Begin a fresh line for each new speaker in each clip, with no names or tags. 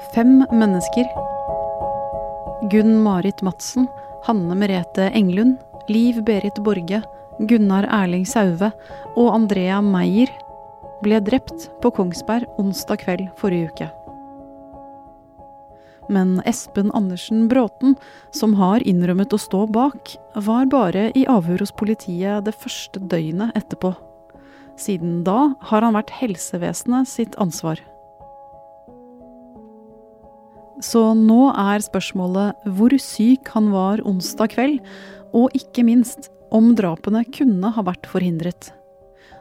Fem mennesker. Gunn Marit Madsen, Hanne Merete Englund, Liv Berit Borge, Gunnar Erling Sauve og Andrea Meyer ble drept på Kongsberg onsdag kveld forrige uke. Men Espen Andersen Bråten, som har innrømmet å stå bak, var bare i avhør hos politiet det første døgnet etterpå. Siden da har han vært helsevesenet sitt ansvar. Så nå er spørsmålet hvor syk han var onsdag kveld, og ikke minst om drapene kunne ha vært forhindret.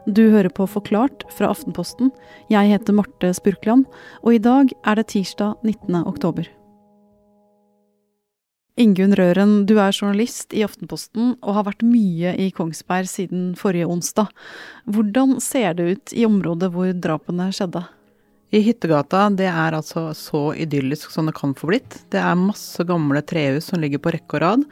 Du hører på Forklart fra Aftenposten. Jeg heter Marte Spurkland, og i dag er det tirsdag 19. oktober. Ingunn Røren, du er journalist i Aftenposten og har vært mye i Kongsberg siden forrige onsdag. Hvordan ser det ut i området hvor drapene skjedde?
I Hyttegata, det er altså så idyllisk som det kan få blitt. Det er masse gamle trehus som ligger på rekke og rad.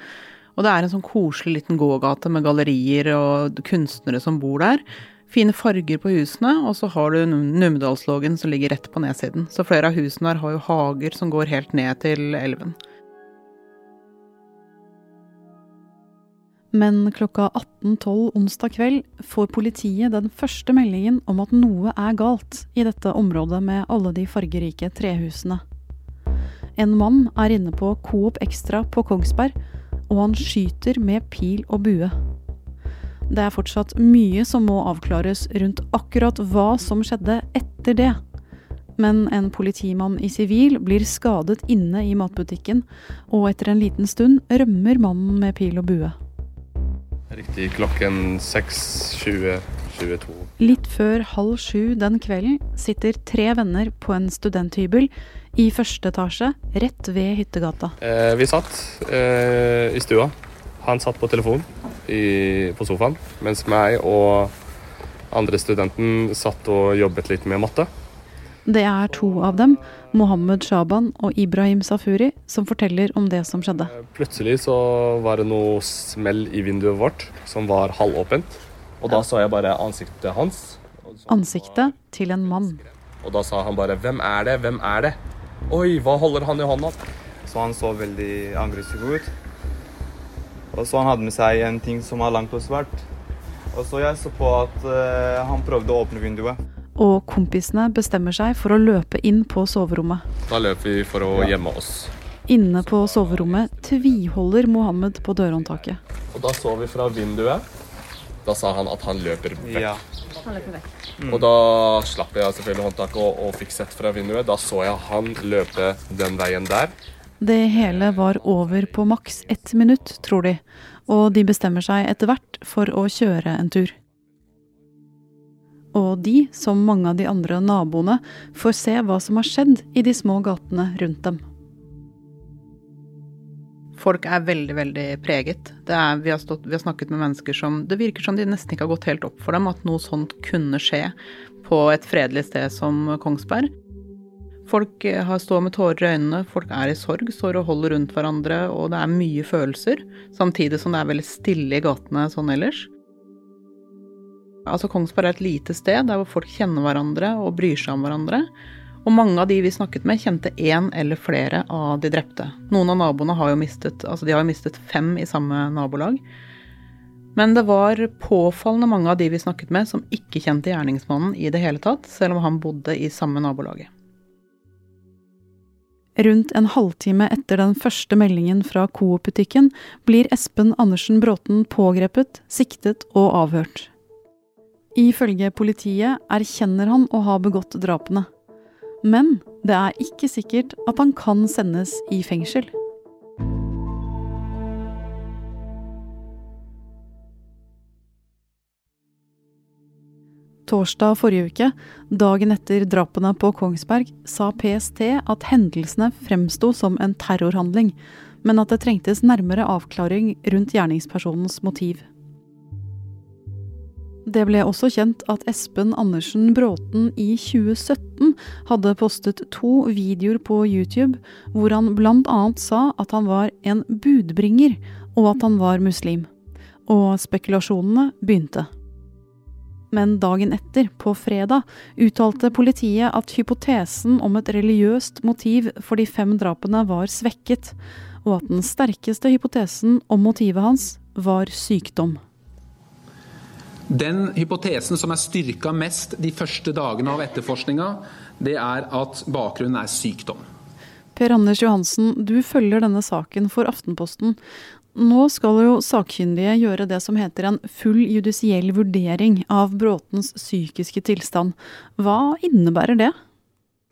Og det er en sånn koselig liten gågate med gallerier og kunstnere som bor der. Fine farger på husene, og så har du Numedalslågen som ligger rett på nedsiden. Så flere av husene her har jo hager som går helt ned til elven.
Men klokka 18.12 onsdag kveld får politiet den første meldingen om at noe er galt i dette området med alle de fargerike trehusene. En mann er inne på Coop Extra på Kongsberg, og han skyter med pil og bue. Det er fortsatt mye som må avklares rundt akkurat hva som skjedde etter det. Men en politimann i sivil blir skadet inne i matbutikken, og etter en liten stund rømmer mannen med pil og bue.
Riktig klokken 6.20.22.
Litt før halv sju den kvelden sitter tre venner på en studenthybel i første etasje rett ved hyttegata.
Eh, vi satt eh, i stua. Han satt på telefon i, på sofaen, mens meg og andre studenten satt og jobbet litt med matte.
Det er to av dem, Mohammed Shaban og Ibrahim Safuri, som forteller om det som skjedde.
Eh, plutselig så var det noe smell i vinduet vårt som var halvåpent. Og da så jeg bare ansiktet hans.
Ansiktet til en mann.
Og da sa han bare 'Hvem er det? Hvem er det?' Oi, hva holder han i hånda?
Så han så veldig aggressiv ut. Og så han hadde med seg en ting som var langt og svært. Og så jeg så på at uh, han prøvde å åpne vinduet
og kompisene bestemmer seg for å løpe inn på soverommet.
Da løper vi for å gjemme oss.
Inne på soverommet tviholder Mohammed på dørhåndtaket.
Og da så vi fra vinduet. Da sa han at han løper vekk. Ja. Han løper vekk. Mm. Og da slapp jeg selvfølgelig håndtaket og, og fikk sett fra vinduet. Da så jeg han løpe den veien der.
Det hele var over på maks ett minutt, tror de. Og de bestemmer seg etter hvert for å kjøre en tur og de, som mange av de andre naboene, får se hva som har skjedd i de små gatene rundt dem.
Folk er veldig, veldig preget. Er, vi, har stått, vi, har snakket med mennesker som Det virker som de nesten ikke har gått helt opp for dem at noe sånt kunne skje på et fredelig sted som Kongsberg. Folk eh, har står med tårer i øynene, folk er i sorg, står og holder rundt hverandre, og det er mye følelser. Samtidig som det er veldig stille i gatene sånn ellers. Altså Kongsberg er et lite sted der hvor folk kjenner hverandre og bryr seg om hverandre. Og mange av de vi snakket med, kjente én eller flere av de drepte. Noen av naboene har jo mistet, altså de har jo mistet fem i samme nabolag. Men det var påfallende mange av de vi snakket med, som ikke kjente gjerningsmannen i det hele tatt, selv om han bodde i samme nabolaget.
Rundt en halvtime etter den første meldingen fra Coop-butikken blir Espen Andersen Bråten pågrepet, siktet og avhørt. Ifølge politiet erkjenner han å ha begått drapene. Men det er ikke sikkert at han kan sendes i fengsel. Torsdag forrige uke, dagen etter drapene på Kongsberg, sa PST at hendelsene fremsto som en terrorhandling, men at det trengtes nærmere avklaring rundt gjerningspersonens motiv. Det ble også kjent at Espen Andersen Bråten i 2017 hadde postet to videoer på YouTube hvor han bl.a. sa at han var en budbringer, og at han var muslim. Og spekulasjonene begynte. Men dagen etter, på fredag, uttalte politiet at hypotesen om et religiøst motiv for de fem drapene var svekket, og at den sterkeste hypotesen om motivet hans var sykdom.
Den hypotesen som er styrka mest de første dagene av etterforskninga, det er at bakgrunnen er sykdom.
Per Anders Johansen, du følger denne saken for Aftenposten. Nå skal jo sakkyndige gjøre det som heter en full judisiell vurdering av Bråtens psykiske tilstand. Hva innebærer det?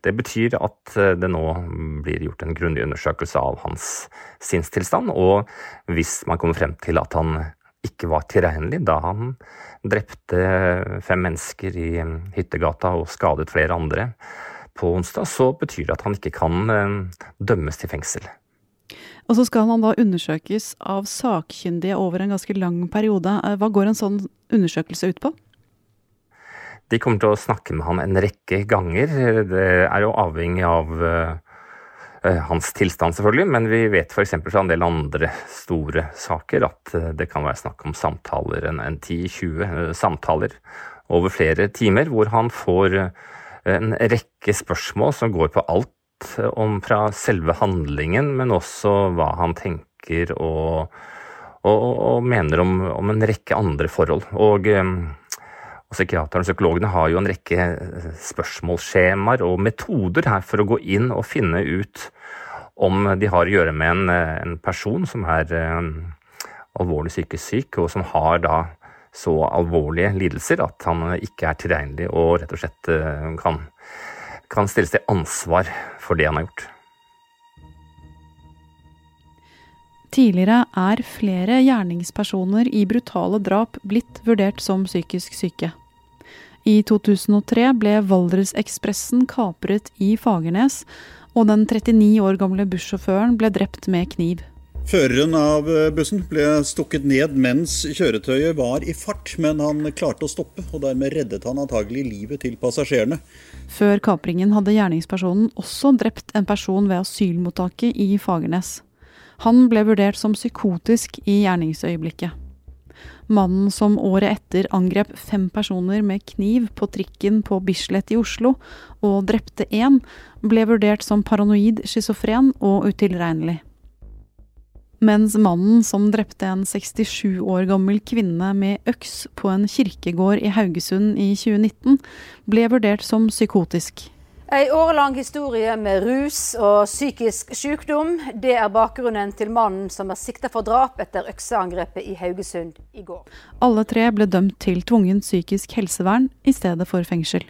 Det betyr at eh, det nå blir gjort en grundig undersøkelse av hans sinnstilstand, og hvis man kommer frem til at han ikke var tilregnelig da han drepte fem mennesker i Hyttegata og skadet flere andre på onsdag, så betyr det at han ikke kan eh, dømmes til fengsel.
Og så skal han da undersøkes av sakkyndige over en ganske lang periode. Eh, hva går en sånn undersøkelse ut på?
De kommer til å snakke med han en rekke ganger. Det er jo avhengig av hans tilstand, selvfølgelig, men vi vet f.eks. fra en del andre store saker at det kan være snakk om samtaler, en, en 10-20 samtaler over flere timer, hvor han får en rekke spørsmål som går på alt om fra selve handlingen, men også hva han tenker og, og, og mener om, om, en rekke andre forhold. Og, og Psykiaterne og psykologene har jo en rekke eh, spørsmålsskjemaer og metoder her for å gå inn og finne ut om de har å gjøre med en, en person som er um, alvorlig psykisk syk, og som har da så alvorlige lidelser at han ikke er tilregnelig og rett og slett kan kan stilles til ansvar for det han har gjort.
Tidligere er flere gjerningspersoner i brutale drap blitt vurdert som psykisk syke. I 2003 ble Valdresekspressen kapret i Fagernes, og den 39 år gamle bussjåføren ble drept med kniv.
Føreren av eh, bussen ble stukket ned mens kjøretøyet var i fart, men han klarte å stoppe, og dermed reddet han antagelig livet til passasjerene.
Før kapringen hadde gjerningspersonen også drept en person ved asylmottaket i Fagernes. Han ble vurdert som psykotisk i gjerningsøyeblikket. Mannen som året etter angrep fem personer med kniv på trikken på Bislett i Oslo, og drepte én, ble vurdert som paranoid schizofren og utilregnelig. Mens mannen som drepte en 67 år gammel kvinne med øks på en kirkegård i Haugesund i 2019, ble vurdert som psykotisk.
Ei årelang historie med rus og psykisk sykdom. Det er bakgrunnen til mannen som er sikta for drap etter økseangrepet i Haugesund i går.
Alle tre ble dømt til tvungen psykisk helsevern i stedet for fengsel.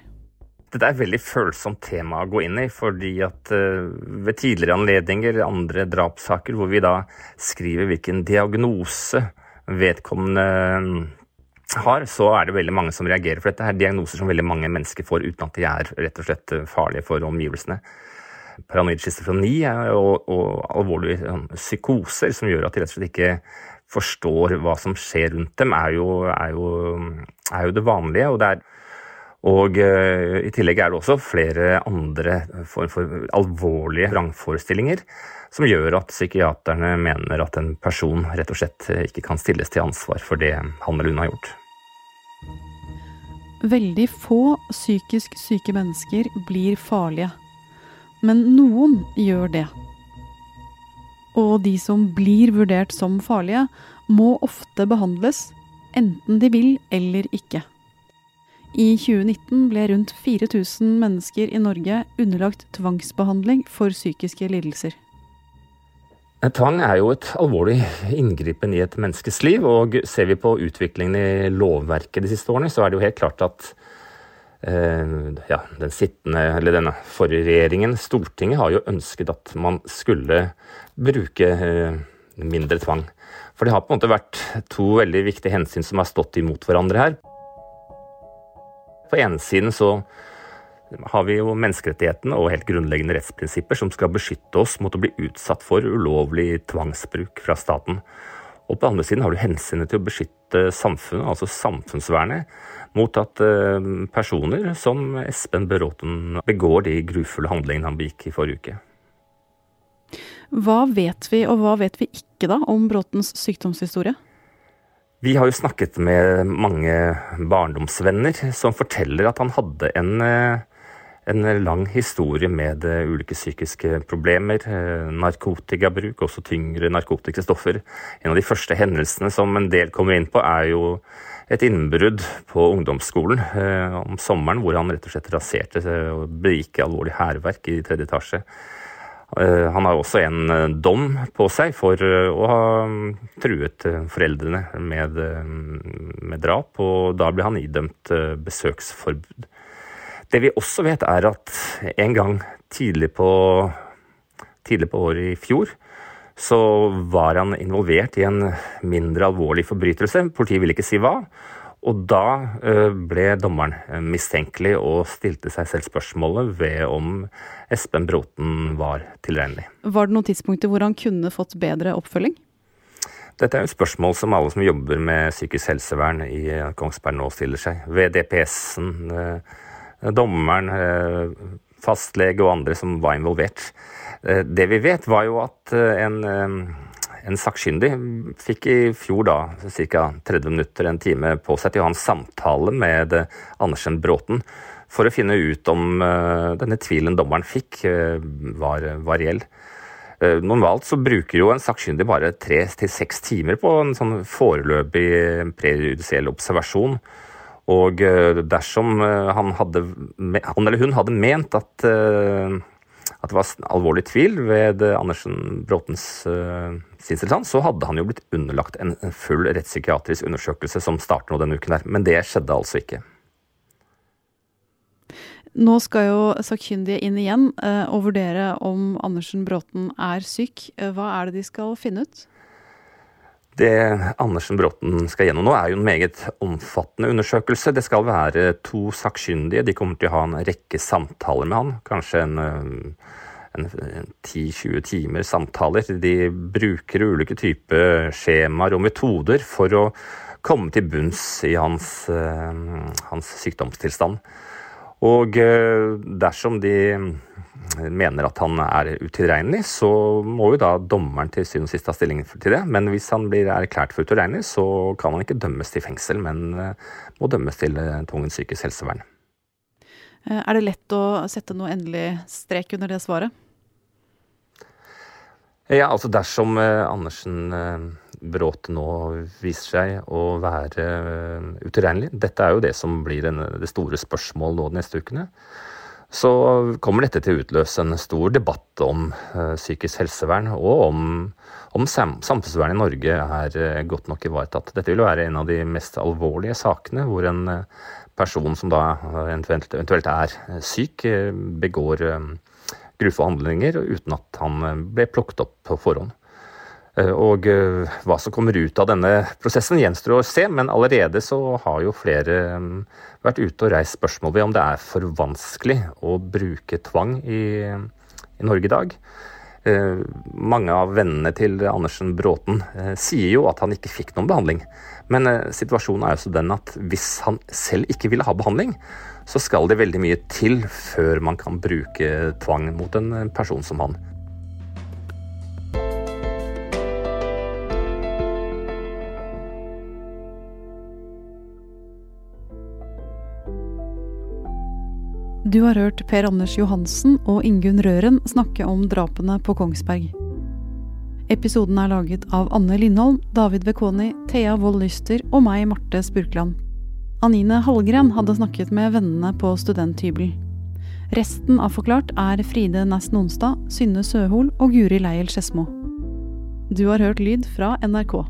Dette er et veldig følsomt tema å gå inn i, fordi at uh, ved tidligere anledninger, andre drapssaker, hvor vi da skriver hvilken diagnose vedkommende har, så er det veldig mange som reagerer. For dette er diagnoser som veldig mange mennesker får uten at de er rett og slett farlige for omgivelsene. Paranoid schizofreni og, og alvorlige sånn, psykoser som gjør at de rett og slett ikke forstår hva som skjer rundt dem, er jo, er jo, er jo det vanlige. og det er og uh, I tillegg er det også flere andre form for alvorlige vrangforestillinger som gjør at psykiaterne mener at en person rett og slett ikke kan stilles til ansvar for det han eller hun har gjort.
Veldig få psykisk syke mennesker blir farlige, men noen gjør det. Og de som blir vurdert som farlige, må ofte behandles, enten de vil eller ikke. I 2019 ble rundt 4000 mennesker i Norge underlagt tvangsbehandling for psykiske lidelser.
Tvang er jo et alvorlig inngripen i et menneskes liv, og ser vi på utviklingen i lovverket de siste årene, så er det jo helt klart at eh, ja, den sittende, eller denne forrige regjeringen, Stortinget, har jo ønsket at man skulle bruke eh, mindre tvang. For det har på en måte vært to veldig viktige hensyn som har stått imot hverandre her. På ene siden så har vi jo menneskerettighetene og helt grunnleggende rettsprinsipper som skal beskytte oss mot å bli utsatt for ulovlig tvangsbruk fra staten. Og på andre siden har du hensynet til å beskytte samfunnet, altså samfunnsvernet, mot at eh, personer som Espen Bråten begår de grufulle handlingene han begikk i forrige uke.
Hva vet vi, og hva vet vi ikke da om Bråtens sykdomshistorie?
Vi har jo snakket med mange barndomsvenner som forteller at han hadde en, eh, en lang historie med eh, ulike psykiske problemer, eh, narkotikabruk, også tyngre narkotiske stoffer. En av de første hendelsene som en del kommer inn på, er jo et innbrudd på ungdomsskolen om sommeren, hvor han rett og slett raserte og begikk alvorlig hærverk i tredje etasje. Eh, han har også en eh, dom på seg for eh, å ha mm, truet foreldrene med, med drap, og da ble han idømt besøksforbud. Det vi også vet, er at en gang tidlig på, tidlig på året i fjor så var han involvert i en mindre alvorlig forbrytelse. Politiet ville ikke si hva. Og da eh, ble dommeren eh, mistenkelig og stilte seg selv spørsmålet ved om Espen Bråten var tilregnelig.
Var det noen tidspunkter hvor han kunne fått bedre oppfølging?
Dette er jo et spørsmål som alle som jobber med psykisk helsevern i eh, Kongsberg nå stiller seg. Ved DPS-en, dommeren, fastlege og andre som var involvert. Det vi vet, var jo at en en sakkyndig fikk i fjor da ca. 30 minutter, en time på seg til å ha en samtale med eh, Andersen Bråten for å finne ut om denne tvilen dommeren fikk, var, var reell. Normalt så bruker jo en sakkyndig bare tre til seks timer på en sånn foreløpig prejudisiell observasjon. Og dersom han, hadde, han eller hun hadde ment at at det var alvorlig tvil ved Andersen Bråtens sinnstilstand, så hadde han jo blitt underlagt en, full rettspsykiatrisk undersøkelse som starter nå denne uken her. Men det skjedde altså ikke.
Nå skal jo sakkyndige inn igjen og vurdere om Andersen Bråten er syk. Hva er det de skal finne ut?
Det Andersen Bråten skal gjennom nå, er jo en meget omfattende undersøkelse. Det skal være to sakkyndige. De kommer til å ha en rekke samtaler med han. Kanskje en, en 10-20 timer samtaler. De bruker ulike typer skjemaer og metoder for å komme til bunns i hans, hans sykdomstilstand. Og dersom de mener at han er utilregnelig, så må jo da dommeren til syvende og sist ta stilling til det. Men hvis han blir erklært for utilregnelig, så kan han ikke dømmes til fengsel, men eh, må dømmes til eh, tvungent psykisk helsevern.
Eh, er det lett å sette noe endelig strek under det svaret?
Ja, altså dersom Andersen Bråte nå viser seg å være utilregnelig Dette er jo det som blir en, det store spørsmålet nå de neste ukene så kommer dette til å utløse en stor debatt om uh, psykisk helsevern, og om, om sam samfunnsvernet i Norge er uh, godt nok ivaretatt. Dette vil være en av de mest alvorlige sakene hvor en person som da eventuelt er syk, begår grufulle handlinger uten at han ble plukket opp på forhånd. Eh, og eh, hva som kommer ut av denne prosessen, gjenstår å se, men allerede så har jo flere mm, vært ute og reist spørsmål ved om det er for vanskelig å bruke tvang i, i Norge i dag. Eh, mange av vennene til Andersen Bråten sier jo at han ikke fikk noen behandling. Men situasjonen er jo så den at hvis han selv ikke ville ha behandling, så skal det veldig mye til før man kan bruke tvang mot en person som han.
Du har hørt Per Anders Johansen og Ingunn Røren snakke om drapene på Kongsberg. Episoden er laget av Anne Lindholm, David Bekoni, Thea Wold Lyster og meg, Marte Spurkland. Anine Hallgren hadde snakket med vennene på studenthybel. Resten av Forklart er Fride Næss Nonstad, Synne Søhol og Guri Leiel Skedsmo. Du har hørt lyd fra NRK.